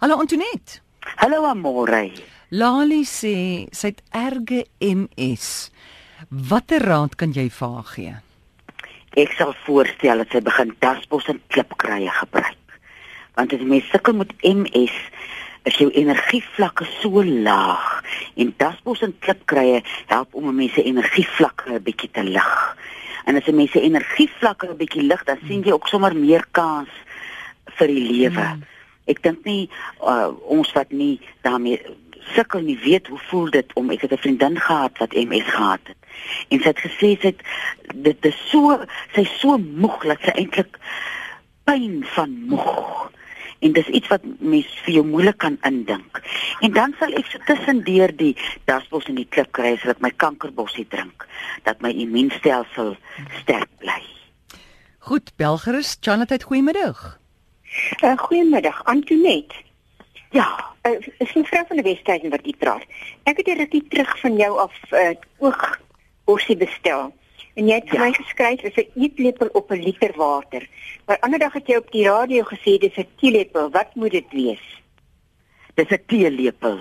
Hallo Antoinette. Hallo Amore. Lali sê sy het erge MS. Watter raad kan jy vir haar gee? Ek sal voorstel dat sy begin dasbos en klipkrye gebruik. Want as jy mens sukkel met MS, is jou energievlakke so laag en dasbos en klipkrye help om 'n mens se energievlakke 'n bietjie te lig. En as 'n mens se energievlakke 'n bietjie lig, dan sien jy ook sommer meer kans vir die lewe. Hmm. Ek dink nie uh, ons wat nie daarmee sukkel nie weet hoe voel dit om ek het 'n vriendin gehad wat MS gehad het. En sy het gesê sy het dit is so sy's so moeg dat sy eintlik pyn van moeg en dis iets wat mens vir jou moeilik kan indink. En dan sal ek so tussendeur die dasbos en die klip kry sodat my kankerbossie drink dat my immuunstelsel sterk bly. Goed, Belgerus, Chanatheid, goeiemiddag. Uh, goeiemiddag, Antoinette. Ja, uh, is 'n vrou van die Wesduisen wat u praat. Ek het 'n rukkie terug van jou af uh, oog bossie bestel. En jy het vir ja. my geskryf is 'n eetlepel op 'n liter water. Maar ander dag het jy op die radio gesê dis 'n teelepel. Wat moet dit wees? Dis 'n teelepel.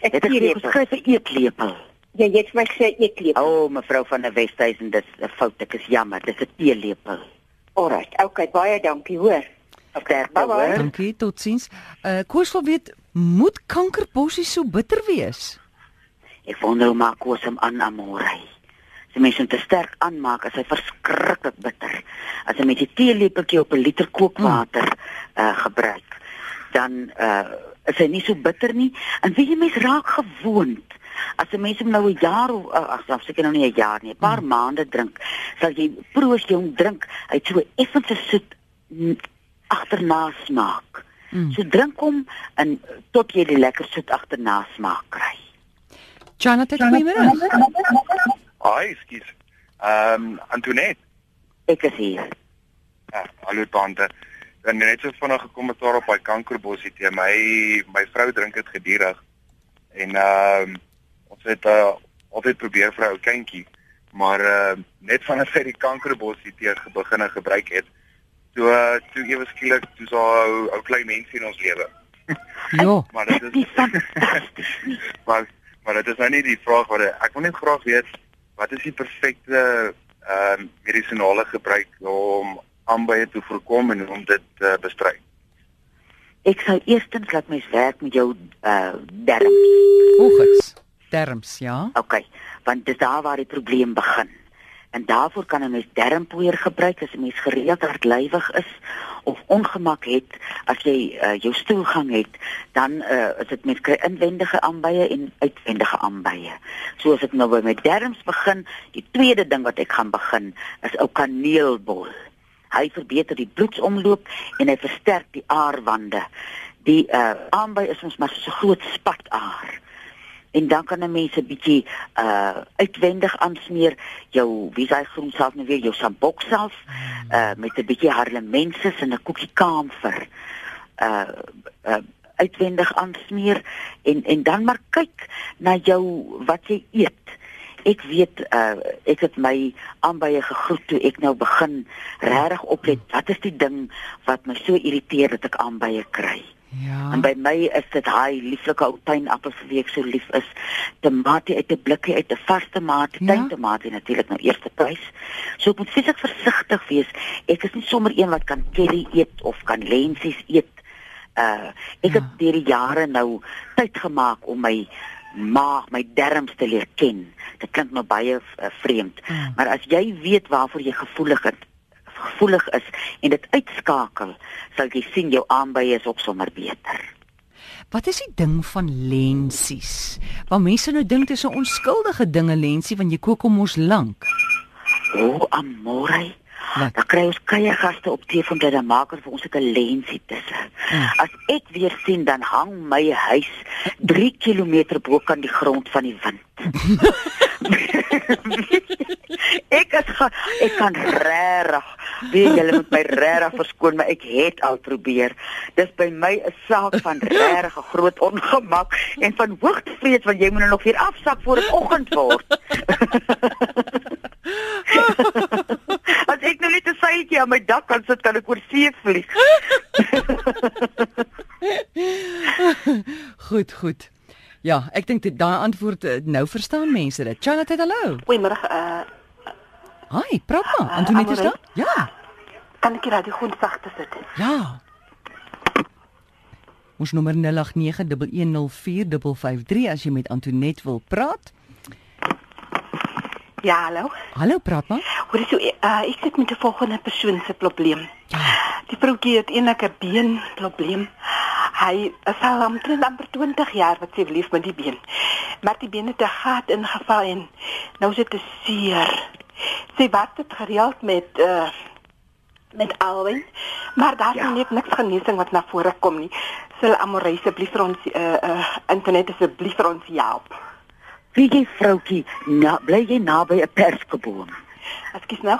Dit is geskryf 'n eetlepel. Ja, jy het vir my gesê eetlepel. O, oh, mevrou van der Westhuizen, dis 'n fout. Ek is jammer. Dis 'n teelepel. Alright. Okay, baie dankie, hoor. Okay, bye. Dankie, totsiens. Uh Koos wil weet, moet kankerbossie so bitter wees? Ek wonder hoe maak Koos hom aan amorei die mens moet te sterk aanmaak as hy verskriklik bitter. As jy met 'n teelepeltjie op 'n liter kookwater hmm. uh gebruik, dan uh is hy nie so bitter nie. En wie jy mens raak gewoond. As 'n mens hom nou 'n jaar of ag, uh, seker nou nie 'n jaar nie, 'n paar hmm. maande drink, sal jy proos jy hom drink, hy so effens soet agterna smaak. Hmm. So drink hom en tot jy die lekker soet agterna smaak kry. Jonathan, goeiemôre. Hi, skus. Ehm um, Antoinette. Ek is hier. Ja, hallo tante. Dan net so vinnig gekom met daar op by kankerbossie te my my vrou drink dit gedurig. En ehm um, ons het uh, altyd probeer vir 'n ou kindjie, maar ehm uh, net vanaf sy die kankerbossie te begin gebruik het, toe uh, toe ewe skielik toe so ou ou klein mensie in ons lewe. Ja, maar dit is fantasties. maar maar dit is nou nie die vraag wat ek wil net graag weet wat is die perfekte ehm uh, medisinale gebruik om aanbye te voorkom en om dit te uh, bestry? Ek sou eerstens laat mens werk met jou uh darms. Oogies. Darms, ja. OK, want dis daar waar die probleem begin. En daarvoor kan 'n mens dermpoeier gebruik as 'n mens gereeld hartlywig is of ongemak het as jy uh, jou stoelgang het, dan uh, is dit met kry inwendige aanbye en uitwendige aanbye. So as ek nou by my derms begin, die tweede ding wat ek gaan begin is ou kaneelbol. Hy verbeter die bloedsomloop en hy versterk die aarwande. Die uh, aanby is ons maar so groot spataar en dan kan 'n mens 'n bietjie uh uitwendig aansmeer jou wie sy groen self nou weer jou sambok self uh met 'n bietjie harlemensis en 'n koekie kamfer uh uh uitwendig aansmeer en en dan maar kyk na jou wat jy eet. Ek weet uh ek het my aanbye gegroet toe ek nou begin regtig oplet. Wat is die ding wat my so irriteer dat ek aanbye kry? Ja. En by my is dit daai lieflike ou pynappels wie ek so lief is. Tamatie uit 'n blikkie uit 'n vaste maat, ja? tuintamatie natuurlik nou eerste prys. So ek moet fisiek versigtig wees. Ek is nie sommer een wat kan curry eet of kan lensies eet. Uh ek ja. het deur die jare nou tyd gemaak om my maag, my darmes te leer ken. Dit klink nou baie uh, vreemd, ja. maar as jy weet waarvoor jy gevoelig is, gevoelig is en dit uitskakel, sal jy sien jou aanbye is ook sommer beter. Wat is die ding van lensies? Want mense nou dink dit is 'n onskuldige dinge lensie want jy kook hom mos lank. O, oh, amore. Dan kry ons kye gaste op TV van dan maak vir ons 'n lensie tussen. Hmm. As ek weer sien dan hang my huis 3 km bo kan die grond van die wind. ek is ek kan regtig Wie julle moet my regtig verskoon, maar ek het al probeer. Dis by my 'n saak van regtig groot ongemak en van hoogtevrees want jy moet nou nog weer afsak voor dit oggend word. As ek nou net 'n seitjie aan my dak kan sit, kan ek oor see vlieg. goed, goed. Ja, ek dink dit daai antwoord eh, nou verstaan mense dit. Charlotte, hallo. Goeiemôre. Uh, Hi, praat maar. Antoinette is daar? Ja. kan ek hier die groen sagte sit? Ja. Ons nommer 0891104553 as jy met Antoinette wil praat. Ja, hallo. Hallo, praat maar. Hoor jy so uh, ek sit met 'n volgende persoon se probleem. Ja. Die vroutjie het enige been probleem. Hy is al omtrent amper 20 jaar wat sy lief met die been. Maar die been het 'n gat ingeval en nou sit dit seer. Sy wat het gereeld met uh met alwen, maar daar is ja. net niks genesing wat na vore kom nie. Sal Amorey asseblief vir ons uh uh internet asseblief vir ons help. Wie jy vroutjie, na, bly jy naby 'n perskeboom? Ekskuus nou.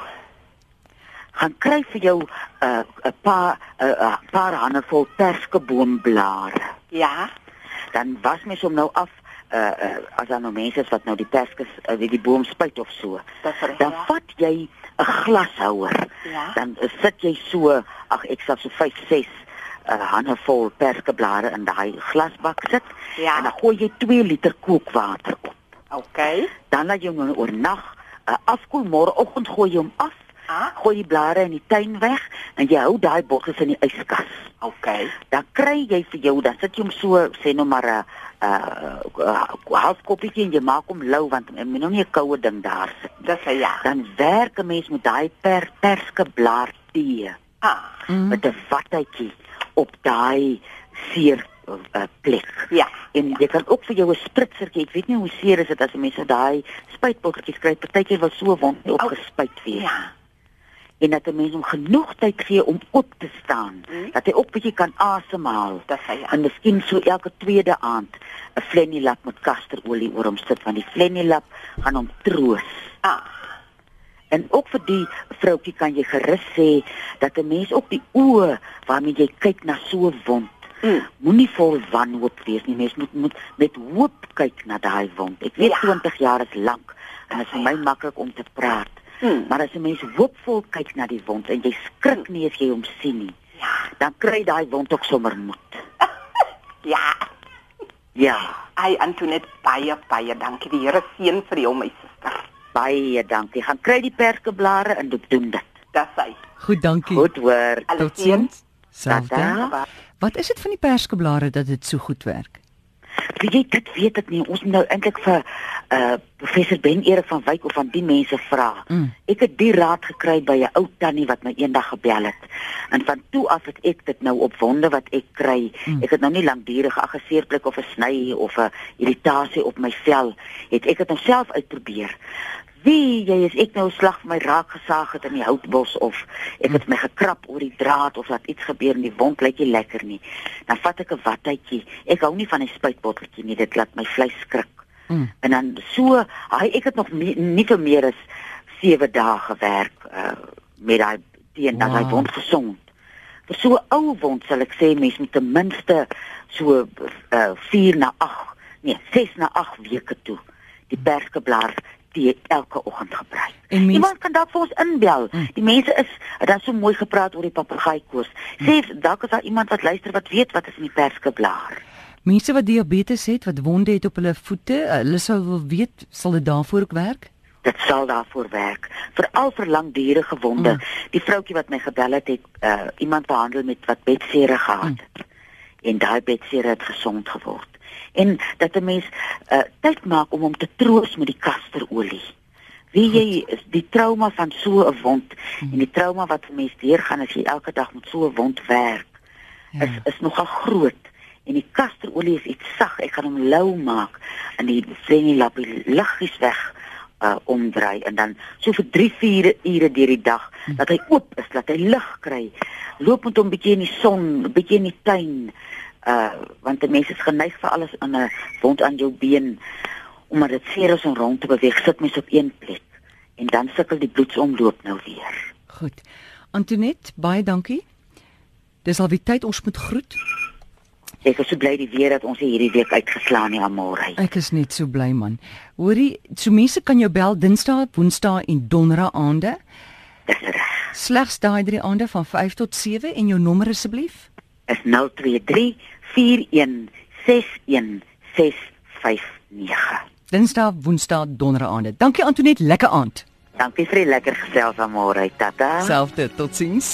Gaan kry vir jou 'n uh, 'n paar 'n uh, paar handvol perskeboomblare. Ja. Dan was mens hom nou af uh, uh as dan nou mense is wat nou die perskes uh, die, die boom spuit of so. Reg. Dan ja. vat jy 'n glashouer. Ja. Dan uh, sit jy so, ag ek sal so 5, 6 uh, handvol perskeblare in daai glasbak sit Ja. en dan gooi jy 2 liter kookwater op. Okay. Dan laat jy hom oornag uh, afkoel môreoggend gooi jy hom af. Ah. Gooi die blare in die tuin weg en jy hou daai bottels in die yskas. Okay. Dan kry jy vir jou, dan sit jy hom so sê nou maar 'n uh, uh, half koppietjie en jy maak hom lou want jy moet nou nie 'n koue ding daar sit nie. Dis hy, ja. Dan werk 'n mens met daai per perskeblaar tee Ah. Mm. met 'n wattetjie op daai seer uh, plek. Ja. En jy kan ook vir jou 'n spritsertjie, ek weet nie hoe seer is dit as 'n mens so daai spuitbotteltjies kry. Partykeer wil so wond opgespuit wees. Ja. En dat 'n mens hom genoeg tyd gee om op te staan, Mm. dat hy ook bietjie kan asemhaal. Dis hy, ja. En miskien so elke tweede aand 'n flenilap met kasterolie oor hom sit want die flenilap gaan hom troos. Ah. En ook vir die vroutjie kan jy gerus sê dat 'n mens ook die oë waarmee jy kyk na so 'n wond Mm. moenie vol wanhoop wees nie. Mens moet moet met hoop kyk na daai wond. Ek weet Ja. 20 jaar is lank en dit is vir my maklik om te praat. Mm. Maar as 'n mens hoopvol kyk na die wond en jy skrik nie as jy hom sien nie, Ja. dan kry daai wond ook sommer moed. Ja. Ja, Ai Antoinette, baie baie dankie. Die Here seën vir jou my suster. baie dankie. Gaan kry die perskeblare en doen dit. Dis hy. Goed, dankie. Goed hoor. Totsiens. Selfde. Wat is dit van die perskeblare dat dit so goed werk? Wie jy dit weet ek nie. Ons moet nou eintlik vir uh professor Ben Erik van Wyk of van die mense vra. Mm. Ek het die raad gekry by 'n ou tannie wat my eendag gebel het. En van toe af het ek dit nou op wonde wat ek kry. Mm. Ek het nou nie lankdurig aggeseerplek of 'n sny of 'n irritasie op my vel het ek dit nou self uitprobeer. Wie jy is ek nou slag vir my raak gesaag het in die houtbos of ek het my gekrap oor die draad of dat iets gebeur en die wond lyk nie lekker nie. Dan vat ek 'n wattetjie. Ek hou nie van 'n spuitbotteltjie nie. Dit laat my vleis skrik. Mm. En dan so, hy ek het nog nie, nie vir meer as 7 dae gewerk uh met daai teen dat hy Wow. wond gesond. Vir so 'n ou wond sal ek sê mens moet ten minste so uh 4 na 8, nee, 6 na 8 weke toe die perskeblaar tee elke oggend gebruik. En mens Iemand kan dalk vir ons inbel. Mm. Die mense is dan so mooi gepraat oor die papegaaikoors. Sê dalk is daar iemand wat luister wat weet wat is in die perskeblaar. mense wat diabetes het, wat wonde het op hulle voete, hulle sou wil weet, sal dit daarvoor ook werk? Dit sal daarvoor werk, veral vir langdurige wonde. Mm. Die vroutjie wat my gebel het, het uh, iemand behandel met wat bedsere gehad Mm. het. En daai bedsere het gesond geword. En dat 'n mens uh, tyd maak om hom te troos met die kasterolie. Wie jy is die trauma van so 'n wond Mm. en die trauma wat 'n mens deurgaan as jy elke dag met so 'n wond werk is Ja. is nogal groot en die kasterolie is iets sag. Ek gaan hom lou maak en die frenilapie liggies weg uh omdraai en dan so vir 3-4 ure deur die dag dat hy oop is, dat hy lig kry. Loop met hom bietjie in die son, bietjie in die tuin. Uh want 'n mens is geneig vir alles aan 'n wond aan jou been omdat dit seer is om rond te beweeg, sit mens op een plek en dan sukkel die bloedsomloop nou weer. Goed. Antoinette, baie dankie. Dis al wie tyd ons moet groet. Ek is so bly die weer dat ons hierdie week uitgeslaan nie aan môre. Ek is net so bly man. Hoorie, so mense kan jou bel Dinsdae, Woensdae en Donderdae aande. Dis reg. Slegs daai drie aande van 5 tot 7 en jou nommer asseblief. Is 023 4161659. Dinsdae, Woensdae, Donderdae. Dankie Antoinette, lekker aand. Dankie vir die lekker gesels vanmôre. Tata. Selfde, totsiens.